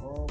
Oh,